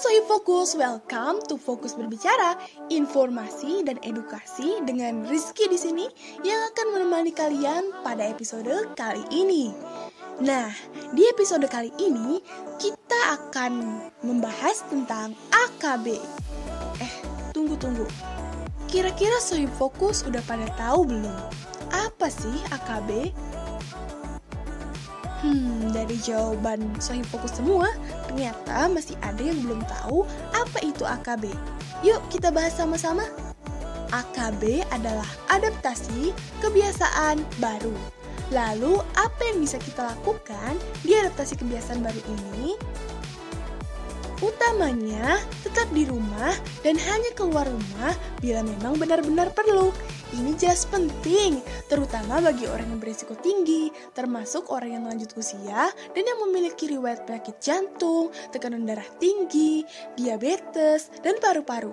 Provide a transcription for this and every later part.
Sohi Fokus, welcome to Fokus Berbicara, informasi dan edukasi dengan Rizky di sini yang akan menemani kalian pada episode kali ini. Nah, di episode kali ini kita akan membahas tentang AKB. Eh, tunggu-tunggu. Kira-kira Sohi Fokus udah pada tahu belum? Apa sih AKB? Hmm, dari jawaban Sohib Fokus semua, ternyata masih ada yang belum tahu apa itu AKB. Yuk kita bahas sama-sama. AKB adalah adaptasi kebiasaan baru. Lalu, apa yang bisa kita lakukan di adaptasi kebiasaan baru ini? Utamanya, tetap di rumah dan hanya keluar rumah bila memang benar-benar perlu. Ini jelas penting, terutama bagi orang yang berisiko tinggi, termasuk orang yang lanjut usia dan yang memiliki riwayat penyakit jantung, tekanan darah tinggi, diabetes, dan paru-paru.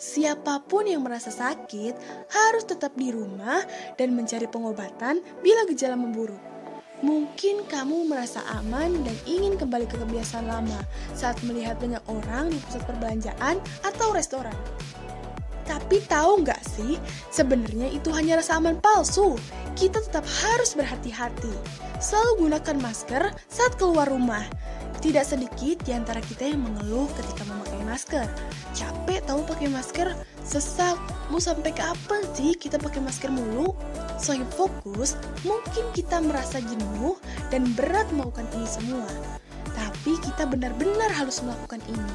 Siapa pun yang merasa sakit harus tetap di rumah dan mencari pengobatan bila gejala memburuk. Mungkin kamu merasa aman dan ingin kembali ke kebiasaan lama saat melihat banyak orang di pusat perbelanjaan atau restoran. Tapi tahu nggak sih, sebenarnya itu hanya rasa aman palsu. Kita tetap harus berhati-hati. Selalu gunakan masker saat keluar rumah. Tidak sedikit di antara kita yang mengeluh ketika memakai masker. Capek tahu pakai masker, sesak. Mau sampai kapan sih kita pakai masker mulu? Soalnya fokus, mungkin kita merasa jenuh dan berat melakukan ini semua. Tapi kita benar-benar harus melakukan ini.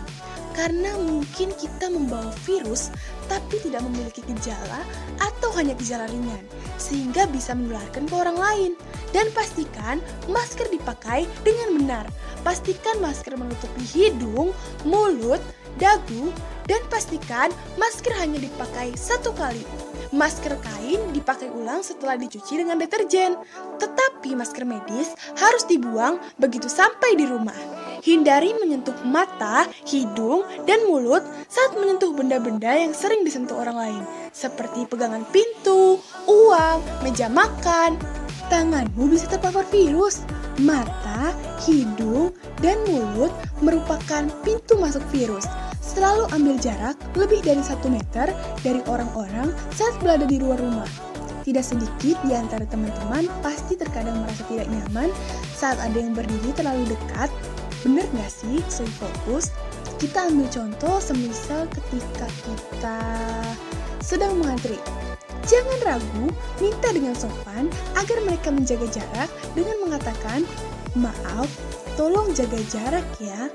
Karena mungkin kita membawa virus tapi tidak memiliki gejala atau hanya gejala ringan, sehingga bisa menularkan ke orang lain. Dan pastikan masker dipakai dengan benar. Pastikan masker menutupi hidung, mulut, dagu, dan pastikan masker hanya dipakai satu kali. Masker kain dipakai ulang setelah dicuci dengan deterjen, tetapi masker medis harus dibuang begitu sampai di rumah. Hindari menyentuh mata, hidung, dan mulut saat menyentuh benda-benda yang sering disentuh orang lain, seperti pegangan pintu, uang, meja makan. Tanganmu bisa terpapar virus. Mata, hidung, dan mulut merupakan pintu masuk virus selalu ambil jarak lebih dari satu meter dari orang-orang saat berada di luar rumah. Tidak sedikit di antara teman-teman pasti terkadang merasa tidak nyaman saat ada yang berdiri terlalu dekat. Bener nggak sih, stay fokus? Kita ambil contoh semisal ketika kita sedang mengantri. Jangan ragu, minta dengan sopan agar mereka menjaga jarak dengan mengatakan, Maaf, tolong jaga jarak ya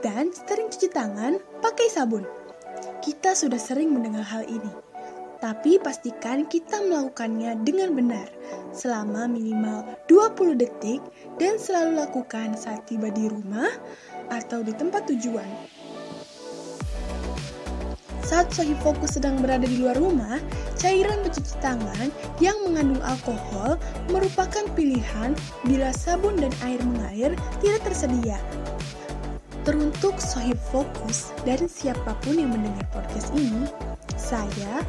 dan sering cuci tangan pakai sabun. Kita sudah sering mendengar hal ini, tapi pastikan kita melakukannya dengan benar selama minimal 20 detik dan selalu lakukan saat tiba di rumah atau di tempat tujuan. Saat Sohi Fokus sedang berada di luar rumah, cairan pencuci tangan yang mengandung alkohol merupakan pilihan bila sabun dan air mengalir tidak tersedia Teruntuk sohib fokus dan siapa pun yang mendengar podcast ini, saya,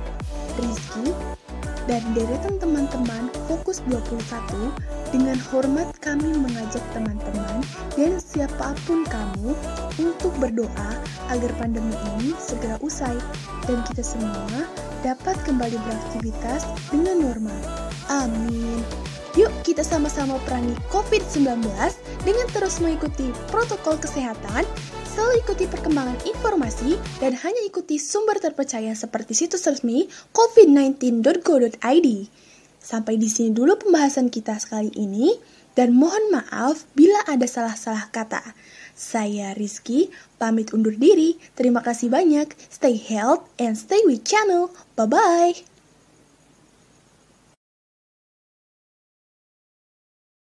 Dan deretan teman-teman Fokus 21 dengan hormat kami mengajak teman-teman dan siapa pun kamu untuk berdoa agar pandemi ini segera usai dan kita semua dapat kembali beraktivitas dengan normal. Amin. Yuk kita sama-sama perangi COVID-19 dengan terus mengikuti protokol kesehatan, selalu ikuti perkembangan informasi, dan hanya ikuti sumber terpercaya seperti situs resmi covid19.go.id. Sampai di sini dulu pembahasan kita sekali ini, dan mohon maaf bila ada salah-salah kata. Saya Rizky, pamit undur diri. Terima kasih banyak. Stay healthy and stay with channel. Bye-bye.